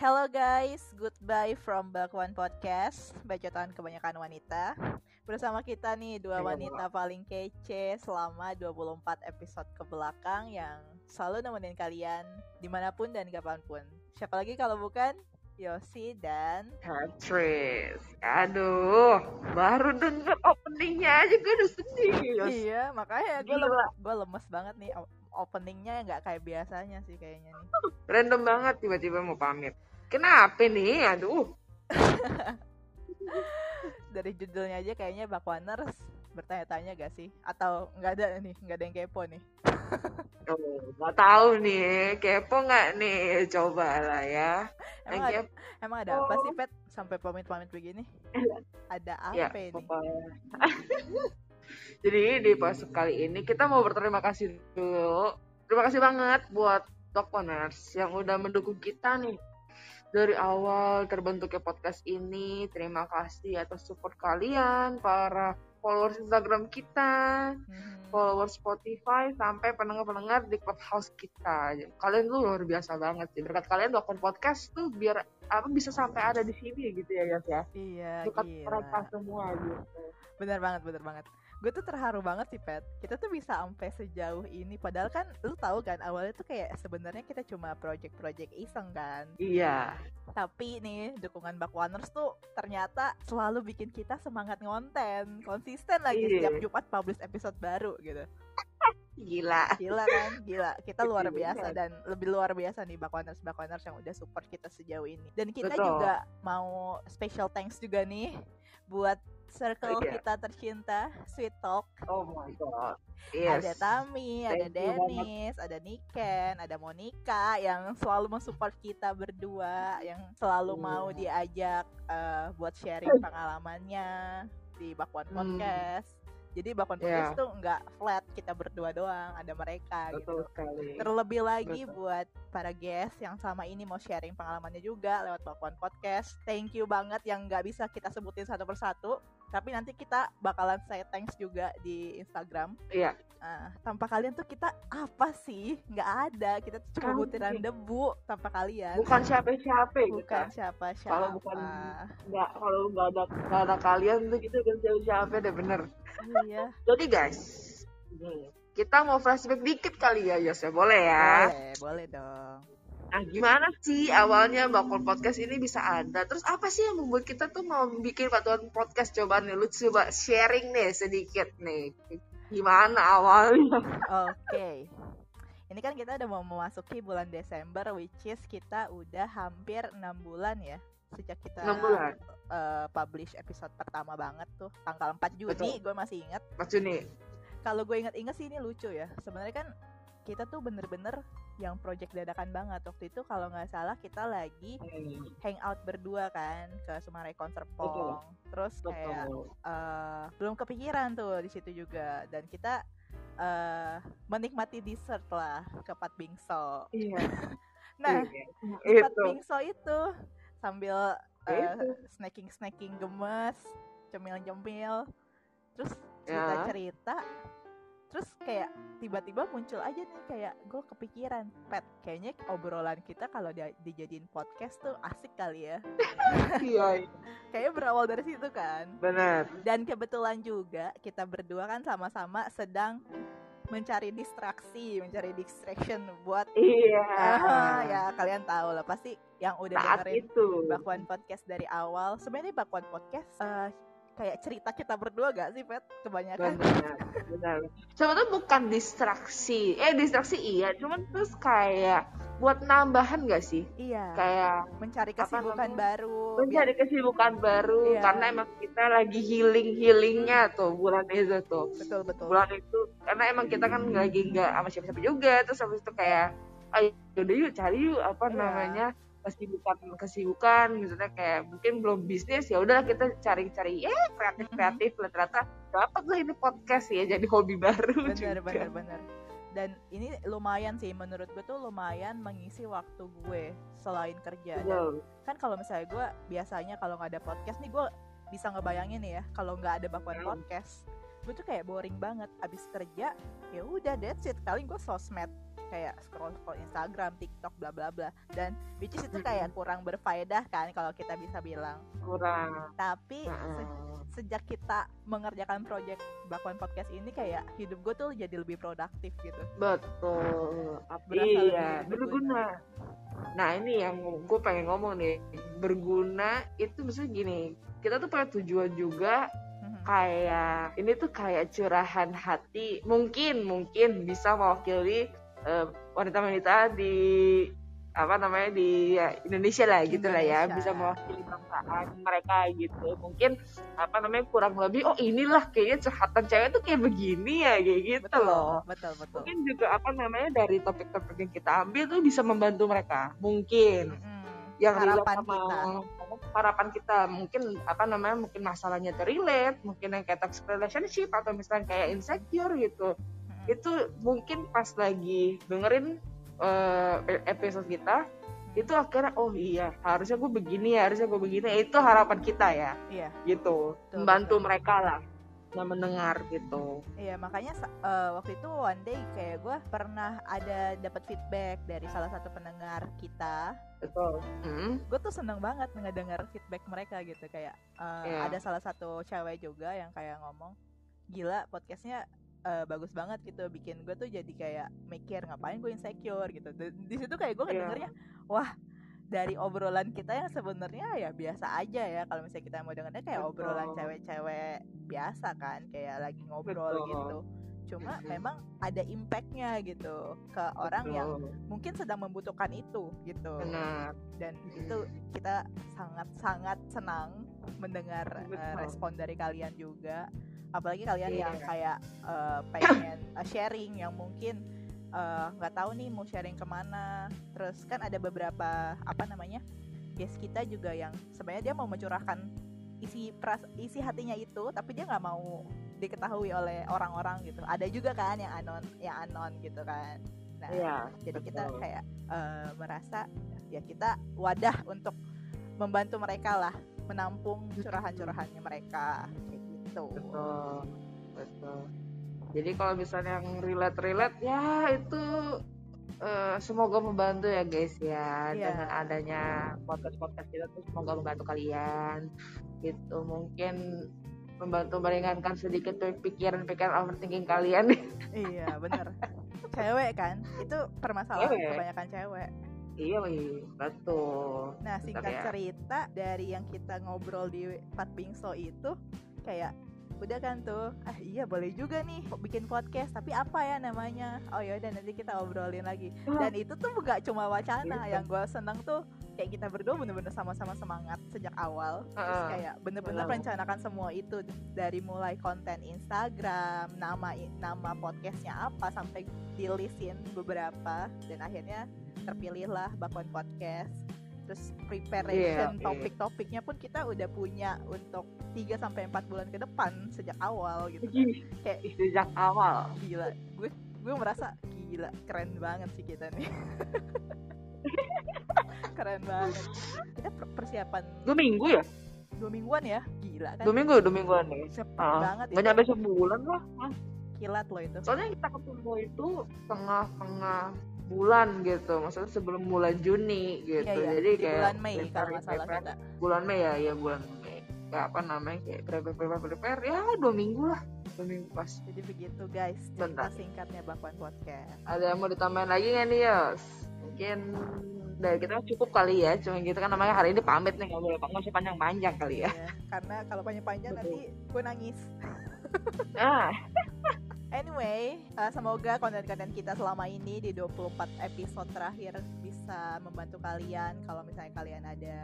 Hello guys, goodbye from Bakwan Podcast Bacotan kebanyakan wanita Bersama kita nih dua wanita paling kece selama 24 episode ke belakang Yang selalu nemenin kalian di mana pun dan kapan pun Siapa lagi kalau bukan Yosi dan Patrice. Aduh, baru denger openingnya aja gue udah sedih. Yos. Iya, makanya gue lemes, gue lemes banget nih openingnya nggak kayak biasanya sih kayaknya nih. Random banget tiba-tiba mau pamit. Kenapa nih? Aduh. Dari judulnya aja kayaknya Bakwaners bertanya-tanya gak sih? Atau nggak ada nih, nggak ada yang kepo nih? Oh, nggak tahu nih, kepo nggak nih? Coba lah ya. Emang ada, kepo, emang ada apa sih Pet sampai pamit-pamit begini? Ada apa ya, ini? Jadi di episode kali ini kita mau berterima kasih dulu. Terima kasih banget buat Dokponers yang udah mendukung kita nih dari awal terbentuknya podcast ini. Terima kasih atas support kalian, para followers Instagram kita, Mhm. followers Spotify, sampai pendengar-pendengar di clubhouse kita. Kalian tuh luar biasa banget sih. Berkat kalian Dokpon Podcast tuh biar apa bisa sampai ada di sini gitu ya, Yas ya. Iya, Berkat mereka semua gitu. Bener banget, bener banget. Gue tuh terharu banget sih Pet. Kita tuh bisa sampai sejauh ini. Padahal kan lu tahu kan awalnya tuh kayak sebenarnya kita cuma project-project iseng kan. Iya. Tapi nih dukungan Bakwaners tuh ternyata selalu bikin kita semangat ngonten, konsisten lagi Iya. setiap Jumat publish episode baru gitu. Gila. Gila kan? Gila. Kita luar Gila. biasa dan lebih luar biasa nih Bakwaners Bakwaners yang udah support kita sejauh ini. Dan kita Betul. juga mau special thanks juga nih buat circle Iya. kita tercinta Sweet Talk. Oh my god. Yes. Ada Tami, ada Thank. Dennis, ada Niken, ada Monica yang selalu mensupport kita berdua, yang selalu Iya. mau diajak eh, buat sharing pengalamannya di Bakwan Hmm. Podcast. Jadi Bakwan Iya. Podcast tuh nggak flat kita berdua doang, ada mereka gitu. Betul sekali. Terlebih lagi Betul. buat para guest yang sama ini mau sharing pengalamannya juga lewat Bakwan Podcast. Thank you banget yang nggak bisa kita sebutin satu persatu. Tapi nanti kita bakalan say thanks juga di Instagram. Iya. Nah, tanpa kalian tuh kita apa sih? Nggak ada. Kita tuh cuma Kan, butiran debu tanpa kalian. Bukan siapa-siapa Bukan kita. siapa-siapa. Kalau bukan nggak kalau nggak ada nggak ada kalian tuh kita bukan siapa-siapa deh bener. Iya. Jadi guys, kita mau flashback dikit kali ya Yos ya boleh ya. Boleh, boleh dong. Nah gimana sih awalnya Bakul Podcast ini bisa ada? Terus apa sih yang membuat kita tuh mau bikin Batuan Podcast? Coba nih lu coba sharing nih sedikit nih. Gimana awalnya? Oke. Ini kan kita udah mau memasuki bulan Desember which is kita udah hampir enam bulan ya sejak kita 6 bulan. eh, publish episode pertama banget tuh tanggal 4 Juni gue masih ingat. Mas Juni. Kalau gue inget-inget sih ini lucu ya. Sebenarnya kan kita tuh bener-bener yang project dadakan banget waktu itu kalau nggak salah kita lagi hangout berdua kan ke Sumarekon Serpong. Terus kayak Betul. eh, belum kepikiran tuh di situ juga dan kita eh menikmati dessert lah ke Pat Bingso. Iya. Nah, Iya. Pat itu. Bingso itu sambil Ya eh, itu. snacking snacking gemes, cemil-cemil, terus Ya. Terus kayak tiba-tiba muncul aja nih kayak gue kepikiran, pet kayaknya obrolan kita kalau dia dijadiin podcast tuh asik kali ya. Iya. Kayaknya berawal dari situ kan. Benar. Dan kebetulan juga kita berdua kan sama-sama sedang mencari distraksi, mencari distraction buat Iya. Ah, ya kalian tahu lah pasti yang udah Saat dengerin itu. Bakwan Podcast dari awal. Sebenarnya Bakwan Podcast eh, kayak cerita kita berdua gak sih, Pet? Kebanyakan. Benar. Benar. Sebetulnya bukan distraksi. Eh distraksi iya, cuman terus kayak buat nambahan gak sih? Iya. Kayak mencari kesibukan baru. mencari kesibukan baru Iya. karena emang kita lagi healing healingnya tuh bulan itu tuh Betul betul. bulan itu karena emang kita kan lagi nggak sama siapa-siapa juga terus habis itu kayak ayo udah yuk cari yuk apa Iya. namanya kesibukan kesibukan misalnya kayak mungkin belum bisnis ya udahlah kita cari-cari ya kreatif kreatif lah ternyata dapat lah ini podcast ya jadi hobi baru Bener juga. bener bener. Dan ini lumayan sih menurut gue tuh lumayan mengisi waktu gue selain kerja. Dan kan kalau misalnya gue biasanya kalau nggak ada podcast nih gue bisa ngebayangin nih ya kalau nggak ada bakwan podcast gue tuh kayak boring banget abis kerja ya udah that's it paling gue sosmed kayak scroll scroll Instagram, TikTok, bla bla bla. Dan which is itu kayak kurang berfaedah kan kalau kita bisa bilang. kurang Tapi se- sejak kita mengerjakan project Bakwan Podcast ini kayak hidup gue tuh jadi lebih produktif gitu. betul Berasa iya lebih berguna nah ini yang gue pengen ngomong nih berguna itu maksudnya gini kita tuh punya tujuan juga Mhm. kayak ini tuh kayak curahan hati mungkin mungkin bisa mewakili eh, wanita-wanita di apa namanya di ya, Indonesia lah gitu lah ya bisa mewakili bangsaan mereka gitu mungkin apa namanya kurang lebih oh inilah kayaknya curhatan cewek tuh kayak begini ya kayak gitu betul, loh betul, betul. mungkin juga apa namanya dari topik-topik yang kita ambil tuh bisa membantu mereka mungkin Mm-mm. yang harapan sama kita. harapan kita mungkin apa namanya mungkin masalahnya terrelate mungkin yang kayak toxic relationship atau misalnya kayak insecure gitu. Itu mungkin pas lagi dengerin eh, episode kita itu akhirnya oh iya harusnya gue begini ya harusnya gue begini itu harapan kita ya Iya. gitu Betul, membantu betul. mereka lah yang mendengar gitu Iya makanya eh, waktu itu one day kayak gue pernah ada dapat feedback dari salah satu pendengar kita. betul Hmm, Gue tuh seneng banget ngedenger feedback mereka gitu kayak eh, Iya. ada salah satu cewek juga yang kayak ngomong gila podcastnya eh, bagus banget gitu bikin gue tuh jadi kayak mikir ngapain gue insecure gitu. Di, di situ kayak gue Iya. ngedengernya wah dari obrolan kita yang sebenarnya ya biasa aja ya kalau misalnya kita mau dengernya kayak Betul. obrolan cewek-cewek biasa kan kayak lagi ngobrol Betul. gitu cuma memang ada impactnya gitu ke orang yang mungkin sedang membutuhkan itu gitu benar dan itu kita sangat-sangat senang mendengar Betul. respon dari kalian juga apalagi kalian yang Iya. kayak eh, pengen eh, sharing yang mungkin eh, nggak tahu nih mau sharing ke mana terus kan ada beberapa apa namanya guest kita juga yang sebenarnya dia mau mencurahkan isi pras isi hatinya itu tapi dia nggak mau diketahui oleh orang-orang gitu ada juga kan yang anon yang anon gitu kan nah Iya, jadi kita betul. kayak eh, merasa ya kita wadah untuk membantu mereka lah menampung curahan-curahannya mereka gitu. Betul betul. Jadi kalau misalnya yang relate relate ya itu eh, semoga membantu ya guys ya. Iya. dengan adanya podcast podcast kita tuh semoga membantu kalian. Gitu mungkin membantu meringankan sedikit pikiran-pikiran overthinking kalian. Iya bener. Cewek kan? Itu permasalahan Cewek. kebanyakan cewek. Iya betul. Nah singkat ya. cerita dari yang kita ngobrol di Pat Bingso itu kayak udah kan tuh? Ah iya boleh juga nih bikin podcast tapi apa ya namanya? Oh yaudah nanti kita obrolin lagi. Dan itu tuh gak cuma wacana Iya. yang gue seneng tuh kayak kita berdua bener-bener sama-sama semangat sejak awal. Terus kayak bener-bener Benar. merencanakan semua itu dari mulai konten Instagram nama nama podcastnya apa sampai dilisin beberapa dan akhirnya terpilihlah Bakwan Podcast terus preparation Iya, iya. topik-topiknya pun kita udah punya untuk 3 sampai 4 bulan ke depan sejak awal gitu kan. Kayak sejak awal. gila gue gue merasa gila keren banget sih kita nih. Keren banget. Kita per- persiapan dua minggu ya? Dua mingguan ya? Gila kan. Dua minggu dua mingguan nih cepet Ah, banget nggak itu. nyampe sebulan lah kilat loh itu. Soalnya kita ketemu itu tengah-tengah bulan gitu. Maksudnya sebelum bulan Juni gitu. Iya iya. Jadi di kayak bulan Mei prepare- kalau salah prepare. kita bulan Mei ya ya bulan Mei. Kayak apa namanya kayak prepare prepare prepare. Ya dua minggu lah. Dua minggu pas. Jadi begitu guys. Cerita Bentar. singkatnya Bakwan Podcast. Ada yang mau ditambahin lagi nggak nih Yos? Mungkin dari kita cukup kali ya. Cuma gitu kan namanya hari ini pamit nih. Nggak boleh nggak usah panjang-panjang kali ya. Iya, karena kalau panjang-panjang nanti gue nangis. Ah Anyway, uh, semoga konten-konten kita selama ini di 24 episode terakhir bisa membantu kalian kalau misalnya kalian ada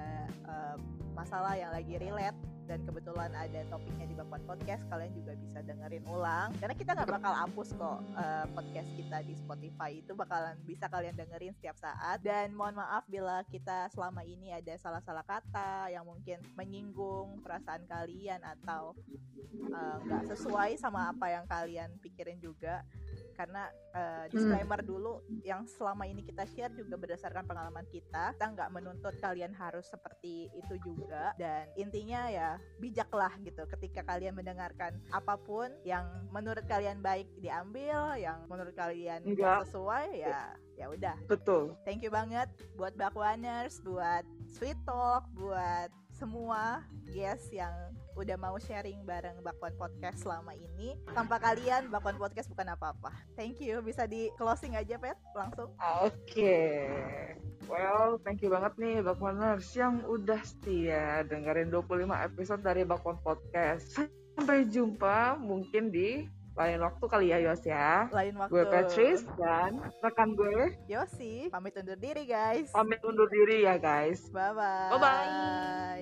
uh, masalah yang lagi relate dan kebetulan ada topiknya di Bakwan Podcast, kalian juga bisa dengerin ulang. Karena kita nggak bakal hapus kok uh, podcast kita di Spotify itu bakalan bisa kalian dengerin setiap saat. Dan mohon maaf bila kita selama ini ada salah-salah kata yang mungkin menyinggung perasaan kalian atau uh, nggak sesuai sama apa yang kalian pikirin juga karena uh, disclaimer dulu yang selama ini kita share juga berdasarkan pengalaman kita kita nggak menuntut kalian harus seperti itu juga dan intinya ya ya bijak lah gitu ketika kalian mendengarkan apa pun yang menurut kalian baik diambil yang menurut kalian Enggak. nggak sesuai ya ya udah Betul. thank you banget buat Bakwaners buat Sweet Talk buat semua guest yang udah mau sharing bareng Bakwan Podcast selama ini. Tanpa kalian Bakwan Podcast bukan apa-apa. Thank you. Bisa di closing aja, Pet, langsung. Oke. Well, thank you banget nih Bakwaners yang udah setia dengerin 25 episode dari Bakwan Podcast. Sampai jumpa mungkin di lain waktu kali ya Yos ya. Lain waktu. Gue Patrice dan rekan gue Yosi, pamit undur diri, guys. pamit undur diri ya guys. Bye-bye. Bye-bye.